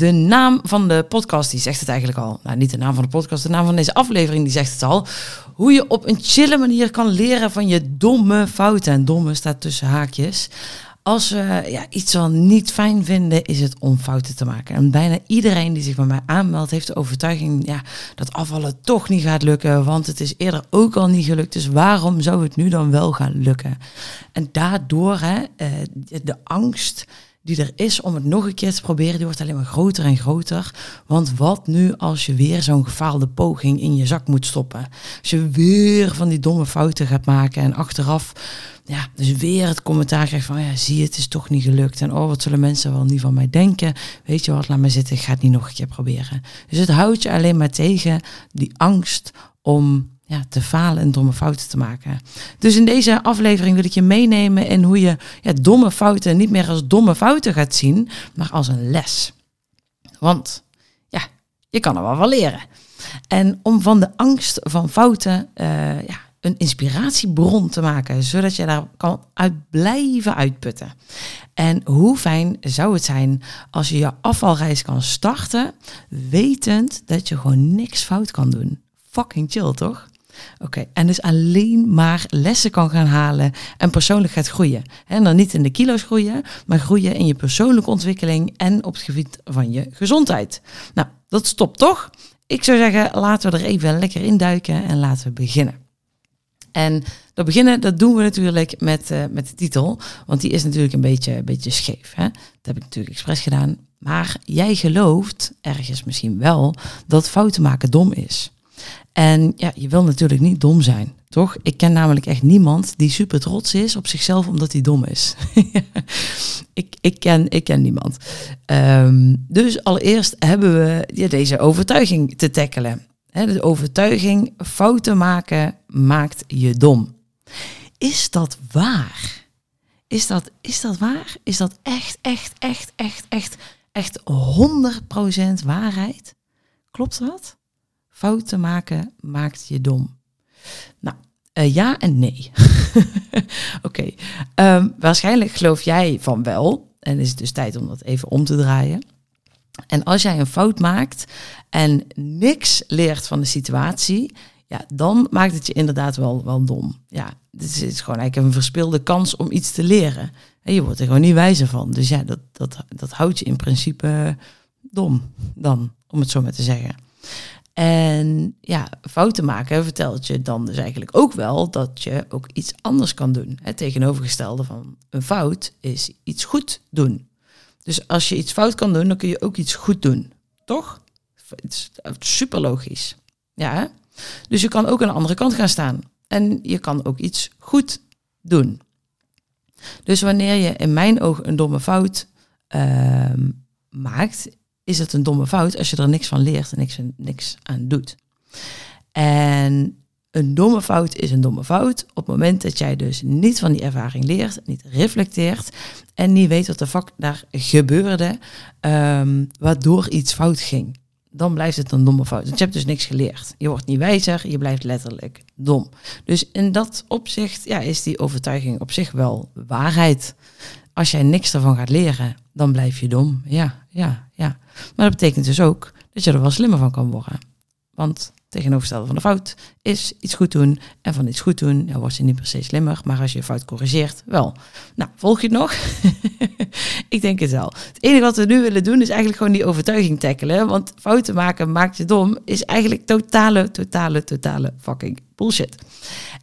De naam van de podcast die zegt het eigenlijk al. Nou, niet de naam van de podcast, de naam van deze aflevering die zegt het al. Hoe je op een chille manier kan leren van je domme fouten. En domme staat tussen haakjes. Als we ja, iets al niet fijn vinden, is het om fouten te maken. En bijna iedereen die zich bij mij aanmeldt, heeft de overtuiging ja, dat afvallen toch niet gaat lukken. Want het is eerder ook al niet gelukt. Dus waarom zou het nu dan wel gaan lukken? En daardoor hè, eh, de angst die er is om het nog een keer te proberen, die wordt alleen maar groter en groter. Want wat nu als je weer zo'n gefaalde poging in je zak moet stoppen? Als je weer van die domme fouten gaat maken en achteraf, ja, dus weer het commentaar krijgt van, ja, zie het is toch niet gelukt. En oh, wat zullen mensen wel niet van mij denken? Weet je wat, laat me zitten, ik ga het niet nog een keer proberen. Dus het houdt je alleen maar tegen die angst om ja, te falen en domme fouten te maken. Dus in deze aflevering wil ik je meenemen in hoe je ja, domme fouten niet meer als domme fouten gaat zien, maar als een les. Want ja, je kan er wel van leren. En om van de angst van fouten uh, ja, een inspiratiebron te maken, zodat je daar kan uit blijven uitputten. En hoe fijn zou het zijn als je je afvalreis kan starten, wetend dat je gewoon niks fout kan doen. Fucking chill, toch? Oké, en dus alleen maar lessen kan gaan halen en persoonlijk gaat groeien. En dan niet in de kilo's groeien, maar groeien in je persoonlijke ontwikkeling en op het gebied van je gezondheid. Nou, dat stopt toch? Ik zou zeggen, laten we er even lekker in duiken en laten we beginnen. En dat beginnen, dat doen we natuurlijk met, uh, met de titel, want die is natuurlijk een beetje, een beetje scheef. Hè? Dat heb ik natuurlijk expres gedaan. Maar jij gelooft ergens misschien wel dat fouten maken dom is. En ja, je wil natuurlijk niet dom zijn, toch? Ik ken namelijk echt niemand die super trots is op zichzelf omdat hij dom is. ik, ik, ken, ik ken niemand. Um, dus allereerst hebben we ja, deze overtuiging te tackelen. De overtuiging, fouten maken maakt je dom. Is dat waar? Is dat, is dat waar? Is dat echt, echt, echt, echt, echt, echt 100% waarheid? Klopt dat? Fouten maken maakt je dom. Nou, uh, ja en nee. Oké, ehm, waarschijnlijk geloof jij van wel. En is het dus tijd om dat even om te draaien. En als jij een fout maakt en niks leert van de situatie, ja, dan maakt het je inderdaad wel, wel dom. Ja, het is gewoon eigenlijk een verspilde kans om iets te leren. En je wordt er gewoon niet wijzer van. Dus ja, dat, dat, dat houdt je in principe dom dan, om het zo maar te zeggen. En ja, fouten maken vertelt je dan dus eigenlijk ook wel dat je ook iets anders kan doen. Het tegenovergestelde van een fout is iets goed doen. Dus als je iets fout kan doen, dan kun je ook iets goed doen. Toch? Het is super logisch. Ja? Dus je kan ook aan de andere kant gaan staan. En je kan ook iets goed doen. Dus wanneer je in mijn ogen een domme fout uh, maakt, is het een domme fout als je er niks van leert en niks, niks aan doet. En een domme fout is een domme fout op het moment dat jij dus niet van die ervaring leert, niet reflecteert en niet weet wat de fuck daar gebeurde, um, waardoor iets fout ging. Dan blijft het een domme fout. Want je hebt dus niks geleerd. Je wordt niet wijzer, je blijft letterlijk dom. Dus in dat opzicht ja, is die overtuiging op zich wel waarheid. Als jij niks ervan gaat leren, dan blijf je dom. Ja, ja, ja. Maar dat betekent dus ook dat je er wel slimmer van kan worden. Want tegenovergestelde van de fout is iets goed doen. En van iets goed doen ja, word je niet per se slimmer. Maar als je fout corrigeert, wel. Nou, volg je het nog? ik denk het wel. Het enige wat we nu willen doen is eigenlijk gewoon die overtuiging tackelen. Want fouten maken maakt je dom is eigenlijk totale, totale, totale fucking bullshit.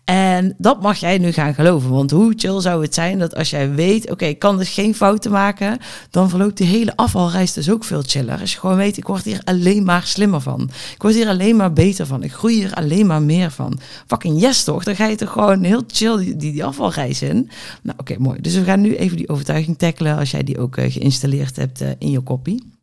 En dat mag jij nu gaan geloven. Want hoe chill zou het zijn dat als jij weet, oké, ik kan dus geen fouten maken, dan verloopt die hele afvalreis dus ook veel chiller. Als je gewoon weet, ik word hier alleen maar slimmer van. Ik word hier alleen maar beter van. Ik groei hier alleen maar meer van. Fucking yes toch? Dan ga je toch gewoon heel chill die, die, die afvalreis in. Nou oké, mooi. Dus we gaan nu even die overtuiging tackelen als jij die ook uh, geïnstalleerd hebt uh, in je kopie.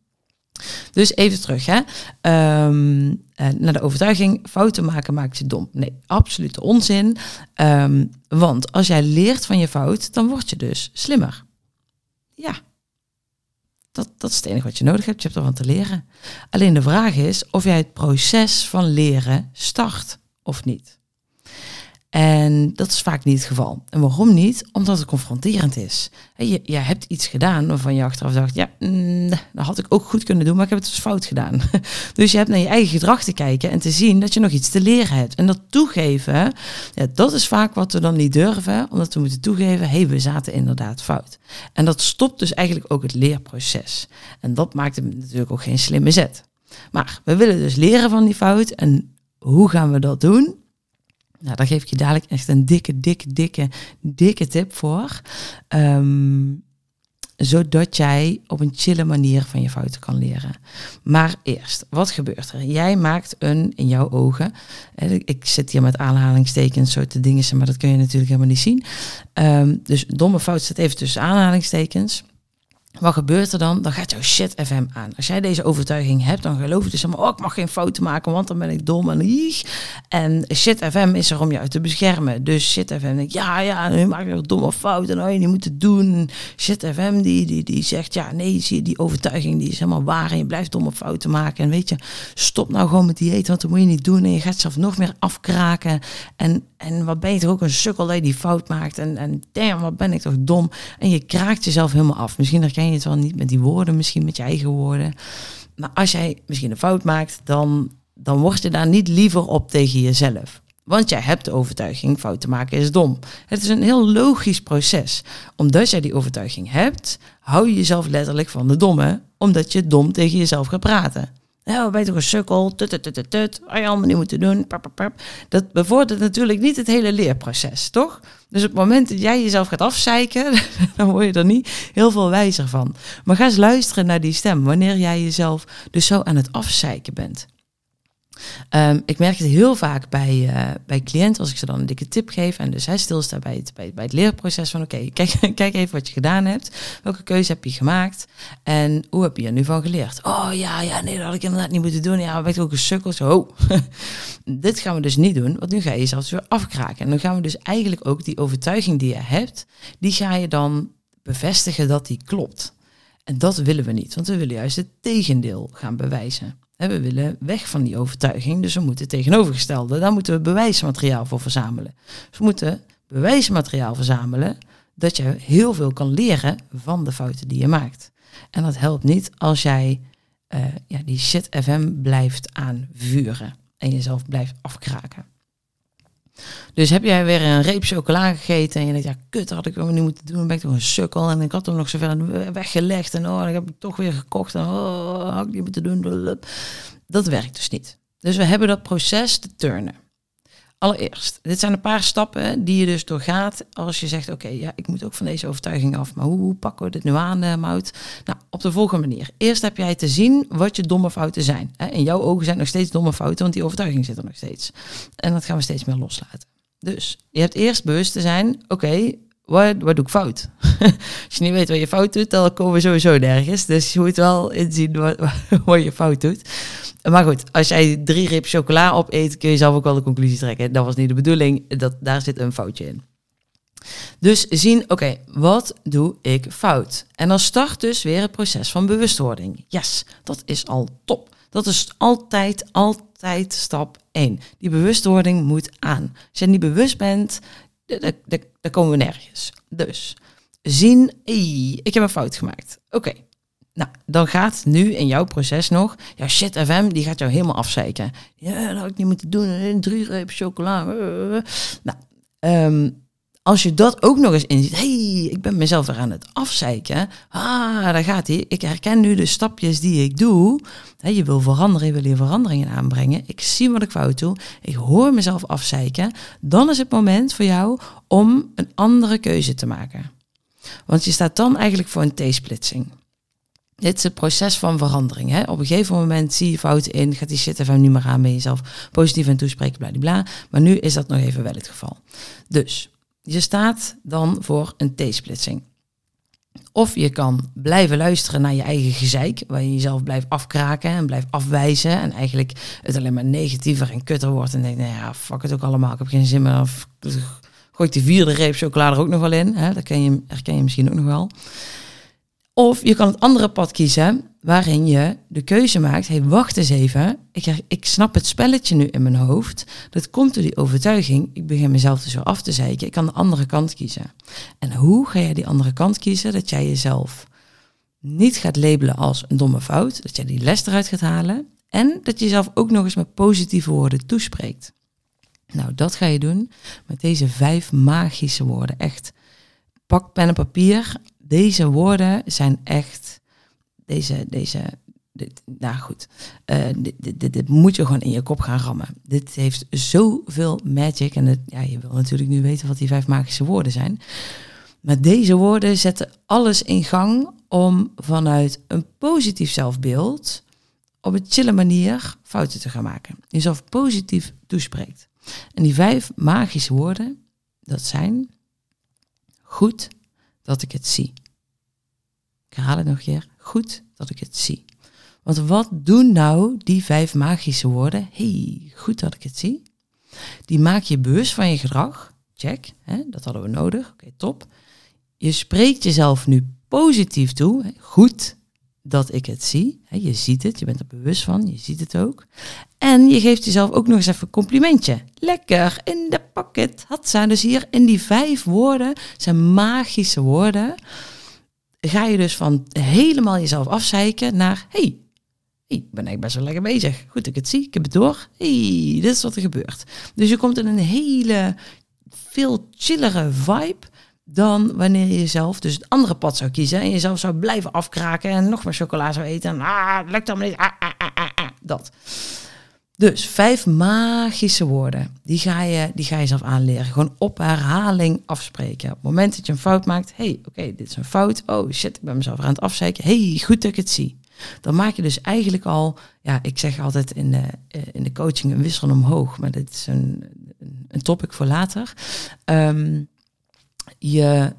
Dus even terug, hè. Ehm, eh, naar de overtuiging, fouten maken maakt je dom. Nee, absolute onzin. Ehm, want als jij leert van je fout, dan word je dus slimmer. Ja, dat, dat is het enige wat je nodig hebt. Je hebt ervan te leren. Alleen de vraag is of jij het proces van leren start of niet. En dat is vaak niet het geval. En waarom niet? Omdat het confronterend is. Je, je hebt iets gedaan waarvan je achteraf dacht, ja, mm, dat had ik ook goed kunnen doen, maar ik heb het dus fout gedaan. Dus je hebt naar je eigen gedrag te kijken en te zien dat je nog iets te leren hebt. En dat toegeven, ja, dat is vaak wat we dan niet durven, omdat we moeten toegeven, hé, hey, we zaten inderdaad fout. En dat stopt dus eigenlijk ook het leerproces. En dat maakt het natuurlijk ook geen slimme zet. Maar we willen dus leren van die fout. En hoe gaan we dat doen? Nou, daar geef ik je dadelijk echt een dikke, dikke, dikke, dikke tip voor. Ehm, zodat jij op een chille manier van je fouten kan leren. Maar eerst, wat gebeurt er? Jij maakt een, in jouw ogen, ik zit hier met aanhalingstekens, soorten dingen, maar dat kun je natuurlijk helemaal niet zien. Um, dus domme fout staat even tussen aanhalingstekens. Wat gebeurt er dan? Dan gaat jouw shit FM aan. Als jij deze overtuiging hebt, dan geloof je dus allemaal, oh, ik mag geen fouten maken, want dan ben ik dom en lieg. En shit FM is er om jou te beschermen. Dus shit FM denkt, ja, ja, nu maak je domme fout en oh, je niet moeten doen. Shit FM die, die, die zegt, ja, nee, zie je, die overtuiging die is helemaal waar en je blijft domme fouten maken. En weet je, stop nou gewoon met dieet, want dat moet je niet doen. En je gaat zelf nog meer afkraken. En, en wat ben je toch ook een sukkel dat je die fout maakt. En, en damn, wat ben ik toch dom. En je kraakt jezelf helemaal af. Misschien herken je het wel niet met die woorden, misschien met je eigen woorden. Maar als jij misschien een fout maakt, dan, dan word je daar niet liever op tegen jezelf. Want jij hebt de overtuiging, fouten maken is dom. Het is een heel logisch proces. Omdat jij die overtuiging hebt, hou je jezelf letterlijk van de domme, omdat je dom tegen jezelf gaat praten. Ja, ben je toch een sukkel, tut, tut, tut, tut, je allemaal niet moeten doen. Pap, pap, pap. Dat bevordert natuurlijk niet het hele leerproces, toch? Dus op het moment dat jij jezelf gaat afzeiken, dan word je er niet heel veel wijzer van. Maar ga eens luisteren naar die stem, wanneer jij jezelf dus zo aan het afzeiken bent. Um, ik merk het heel vaak bij, uh, bij cliënten als ik ze dan een dikke tip geef en dus hij stilstaat bij het, bij, het leerproces van oké, kijk, kijk even wat je gedaan hebt. Welke keuze heb je gemaakt en hoe heb je er nu van geleerd? Oh ja, ja, nee, dat had ik inderdaad niet moeten doen. Ja, ben ik ook een sukkel? Zo, dit gaan we dus niet doen, want nu ga je jezelf weer afkraken. En dan gaan we dus eigenlijk ook die overtuiging die je hebt, die ga je dan bevestigen dat die klopt. En dat willen we niet, want we willen juist het tegendeel gaan bewijzen. We willen weg van die overtuiging, dus we moeten tegenovergestelde. Daar moeten we bewijsmateriaal voor verzamelen. Dus we moeten bewijsmateriaal verzamelen dat je heel veel kan leren van de fouten die je maakt. En dat helpt niet als jij uh, ja, die shit FM blijft aanvuren en jezelf blijft afkraken. Dus heb jij weer een reep chocola gegeten en je denkt, ja, kut, had ik wel niet moeten doen. Dan ben ik toch een sukkel en ik had hem nog zo ver weggelegd en oh, dan heb ik toch weer gekocht en oh, had ik niet moeten doen. Dat werkt dus niet. Dus we hebben dat proces te turnen. Allereerst, dit zijn een paar stappen die je dus doorgaat als je zegt, oké, ja, ik moet ook van deze overtuiging af, maar hoe, pakken we dit nu aan, uh, Mout? Nou, op de volgende manier. Eerst heb jij te zien wat je domme fouten zijn. In jouw ogen zijn nog steeds domme fouten, want die overtuiging zit er nog steeds. En dat gaan we steeds meer loslaten. Dus je hebt eerst bewust te zijn, oké, wat, wat doe ik fout? Als je niet weet wat je fout doet, dan komen we sowieso nergens. Dus je moet wel inzien wat, wat je fout doet. Maar goed, als jij drie rib chocola opeet, kun je zelf ook wel de conclusie trekken. Dat was niet de bedoeling, dat, daar zit een foutje in. Dus zien, oké, wat doe ik fout? En dan start dus weer het proces van bewustwording. Yes, dat is al top. Dat is altijd, altijd stap 1. Die bewustwording moet aan. Als je niet bewust bent, dan komen we nergens. Dus zien, ik heb een fout gemaakt. Oké, nou, dan gaat nu in jouw proces nog, ja shit FM, die gaat jou helemaal afzeiken. Ja, dat had ik niet moeten doen, drie reep chocola. Nou, um, als je dat ook nog eens inziet, hey, ik ben mezelf er aan het afzeiken. Ah, daar gaat hij. Ik herken nu de stapjes die ik doe. je wil veranderen, je wil je veranderingen aanbrengen. Ik zie wat ik fout doe. Ik hoor mezelf afzeiken. Dan is het moment voor jou om een andere keuze te maken. Want je staat dan eigenlijk voor een T-splitsing. Dit is het proces van verandering. Hè? Op een gegeven moment zie je fouten in, gaat die shit even niet meer aan, ben jezelf positief en toespreken, bla. Maar nu is dat nog even wel het geval. Dus je staat dan voor een T-splitsing. Of je kan blijven luisteren naar je eigen gezeik, waar je jezelf blijft afkraken en blijft afwijzen. En eigenlijk het alleen maar negatiever en kutter wordt. En denk, nou ja, fuck het ook allemaal, ik heb geen zin meer. Of gooi de vierde reep chocola er ook nog wel in. Hè? Dat ken je, herken je misschien ook nog wel. Of je kan het andere pad kiezen, waarin je de keuze maakt: hey, wacht eens even. Ik, ik snap het spelletje nu in mijn hoofd. Dat komt door die overtuiging. Ik begin mezelf dus weer af te zeiken. Ik kan de andere kant kiezen. En hoe ga je die andere kant kiezen? Dat jij jezelf niet gaat labelen als een domme fout. Dat jij die les eruit gaat halen. En dat je jezelf ook nog eens met positieve woorden toespreekt. Nou, dat ga je doen met deze vijf magische woorden. Echt. Pak pen en papier deze woorden zijn echt, deze, deze, dit, nou goed, uh, dit, dit, dit, moet je gewoon in je kop gaan rammen. Dit heeft zoveel magic en het, ja, je wil natuurlijk nu weten wat die vijf magische woorden zijn. Maar deze woorden zetten alles in gang om vanuit een positief zelfbeeld op een chille manier fouten te gaan maken. Jezelf positief toespreekt. En die vijf magische woorden, dat zijn goed, dat ik het zie. Ik herhaal het nog een keer. Goed dat ik het zie. Want wat doen nou die vijf magische woorden? hey, goed dat ik het zie. Die maak je bewust van je gedrag. Check, hè, dat hadden we nodig. Oké, top. Je spreekt jezelf nu positief toe. Goed dat ik het zie. Je ziet het, je bent er bewust van, je ziet het ook. En je geeft jezelf ook nog eens even een complimentje. Lekker, in de pakket. Had ze. Dus hier in die vijf woorden zijn magische woorden. Ga je dus van helemaal jezelf afzeiken naar... hey, ik ben eigenlijk best wel lekker bezig. Goed ik het zie, ik heb het door. hey, dit is wat er gebeurt. Dus je komt in een hele veel chillere vibe dan wanneer je jezelf dus het andere pad zou kiezen en jezelf zou blijven afkraken en nog meer chocola zou eten. En, ah, lukt allemaal niet. Ah, ah, ah, ah, ah, dat. Dus vijf magische woorden, die ga, je, die ga je zelf aanleren. Gewoon op herhaling afspreken. Op het moment dat je een fout maakt, hey, oké, dit is een fout. Oh shit, ik ben mezelf aan het afzeiken. hey, goed dat ik het zie. Dan maak je dus eigenlijk al, ja, ik zeg altijd in de, eh, in de coaching een wissel omhoog, maar dit is een, een topic voor later. Ehm, je,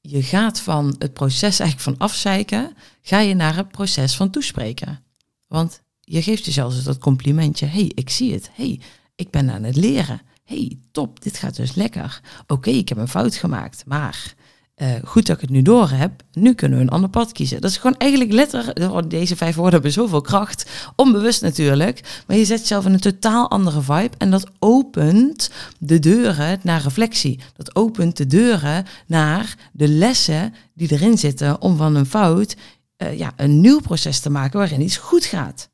je gaat van het proces eigenlijk van afzeiken, ga je naar het proces van toespreken. Want je geeft jezelf dus dat complimentje. hey, ik zie het. hey, ik ben aan het leren. hey, top, dit gaat dus lekker. Oké, ik heb een fout gemaakt, maar uh, goed dat ik het nu door heb. Nu kunnen we een ander pad kiezen. Dat is gewoon eigenlijk letterlijk, oh, deze vijf woorden hebben zoveel kracht. Onbewust natuurlijk, maar je zet jezelf in een totaal andere vibe. En dat opent de deuren naar reflectie. Dat opent de deuren naar de lessen die erin zitten om van een fout uh, ja, een nieuw proces te maken waarin iets goed gaat.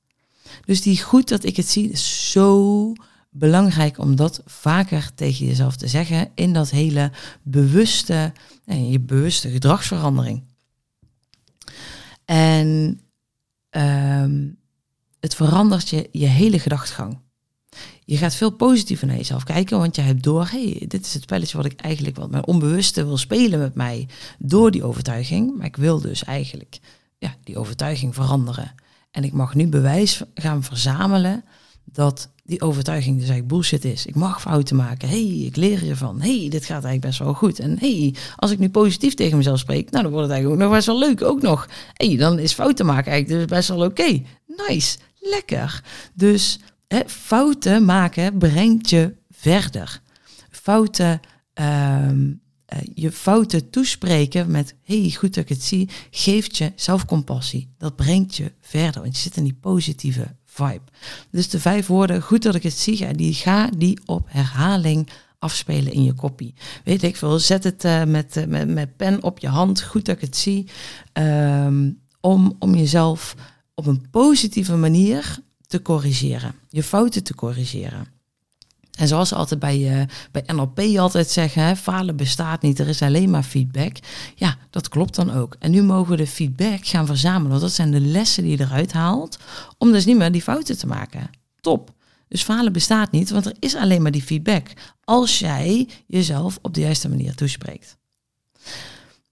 Dus die goed dat ik het zie is zo belangrijk om dat vaker tegen jezelf te zeggen in dat hele bewuste, je bewuste gedragsverandering. En um, het verandert je, je hele gedachtegang. Je gaat veel positiever naar jezelf kijken, want je hebt door, hey, dit is het spelletje wat ik eigenlijk, wat mijn onbewuste wil spelen met mij door die overtuiging. Maar ik wil dus eigenlijk ja, die overtuiging veranderen. En ik mag nu bewijs gaan verzamelen dat die overtuiging dus eigenlijk bullshit is. Ik mag fouten maken. hey, ik leer ervan. hey, dit gaat eigenlijk best wel goed. En hey, als ik nu positief tegen mezelf spreek, nou dan wordt het eigenlijk ook nog best wel leuk. Ook nog. hey, dan is fouten maken eigenlijk dus best wel oké. Nice, lekker. Dus hè, fouten maken brengt je verder. Fouten um, uh, je fouten toespreken met hey, goed dat ik het zie, geeft je zelfcompassie. Dat brengt je verder, want je zit in die positieve vibe. Dus de vijf woorden, goed dat ik het zie, die ga die op herhaling afspelen in je kopie. Weet ik veel, zet het uh, met, uh, met, met pen op je hand, goed dat ik het zie, um, om, om jezelf op een positieve manier te corrigeren, je fouten te corrigeren. En zoals ze altijd bij, uh, bij NLP altijd zeggen, hè, falen bestaat niet, er is alleen maar feedback. Ja, dat klopt dan ook. En nu mogen we de feedback gaan verzamelen, want dat zijn de lessen die je eruit haalt, om dus niet meer die fouten te maken. Top. Dus falen bestaat niet, want er is alleen maar die feedback. Als jij jezelf op de juiste manier toespreekt.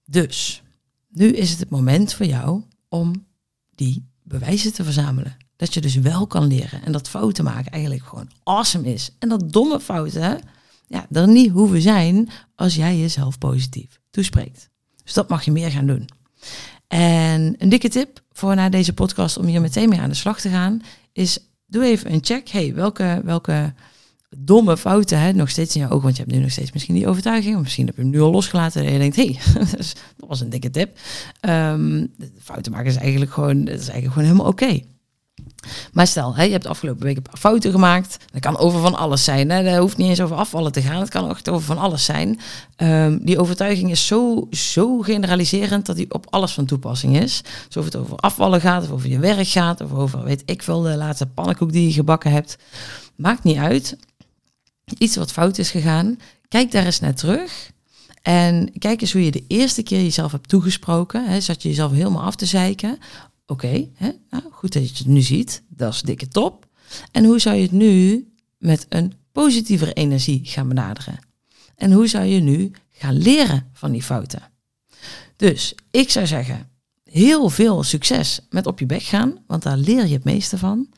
Dus, nu is het het moment voor jou om die bewijzen te verzamelen. Dat je dus wel kan leren en dat fouten maken eigenlijk gewoon awesome is. En dat domme fouten, ja, er niet hoeven zijn als jij jezelf positief toespreekt. Dus dat mag je meer gaan doen. En een dikke tip voor na deze podcast om hier meteen mee aan de slag te gaan, is doe even een check. Hey, welke, welke domme fouten, hè, nog steeds in je ogen, want je hebt nu nog steeds misschien die overtuiging, of misschien heb je hem nu al losgelaten en je denkt, hé, hey, dat was een dikke tip. Um, fouten maken is eigenlijk gewoon, is eigenlijk gewoon helemaal oké. Maar stel, hè, je hebt afgelopen week een paar fouten gemaakt. Dat kan over van alles zijn. Hè. Dat hoeft niet eens over afvallen te gaan. Het kan ook over van alles zijn. Um, die overtuiging is zo, zo generaliserend dat die op alles van toepassing is. Dus of het over afvallen gaat, of over je werk gaat, of over, weet ik veel, de laatste pannenkoek die je gebakken hebt. Maakt niet uit. Iets wat fout is gegaan. Kijk daar eens naar terug. En kijk eens hoe je de eerste keer jezelf hebt toegesproken. Hè, zat je jezelf helemaal af te zeiken. Oké, nou, goed dat je het nu ziet. Dat is dikke top. En hoe zou je het nu met een positievere energie gaan benaderen? En hoe zou je nu gaan leren van die fouten? Dus ik zou zeggen, heel veel succes met op je bek gaan, want daar leer je het meeste van.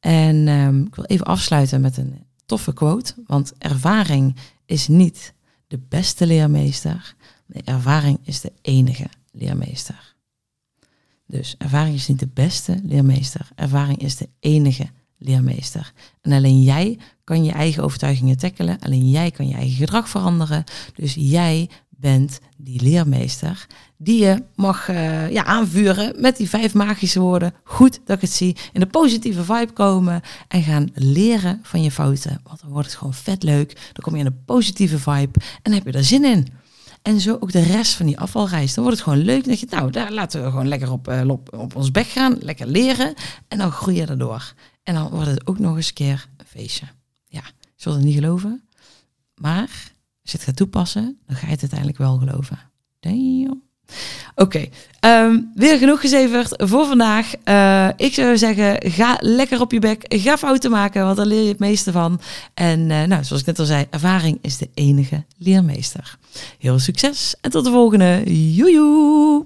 En um, ik wil even afsluiten met een toffe quote, want ervaring is niet de beste leermeester. Ervaring is de enige leermeester. Dus ervaring is niet de beste leermeester. Ervaring is de enige leermeester. En alleen jij kan je eigen overtuigingen tackelen. Alleen jij kan je eigen gedrag veranderen. Dus jij bent die leermeester die je mag uh, ja, aanvuren met die vijf magische woorden. Goed dat ik het zie. In de positieve vibe komen en gaan leren van je fouten. Want dan wordt het gewoon vet leuk. Dan kom je in een positieve vibe en heb je er zin in. En zo ook de rest van die afvalreis. Dan wordt het gewoon leuk. Dat je, nou, daar laten we gewoon lekker op, uh, op, ons bek gaan. Lekker leren. En dan groei je erdoor. En dan wordt het ook nog eens keer een feestje. Ja, je zult het niet geloven. Maar als je het gaat toepassen, dan ga je het uiteindelijk wel geloven. Damn. Oké, ehm, weer genoeg gezeverd voor vandaag. Uh, ik zou zeggen, ga lekker op je bek. Ga fouten maken, want daar leer je het meeste van. En uh, nou, zoals ik net al zei, ervaring is de enige leermeester. Heel veel succes en tot de volgende. Joejoe!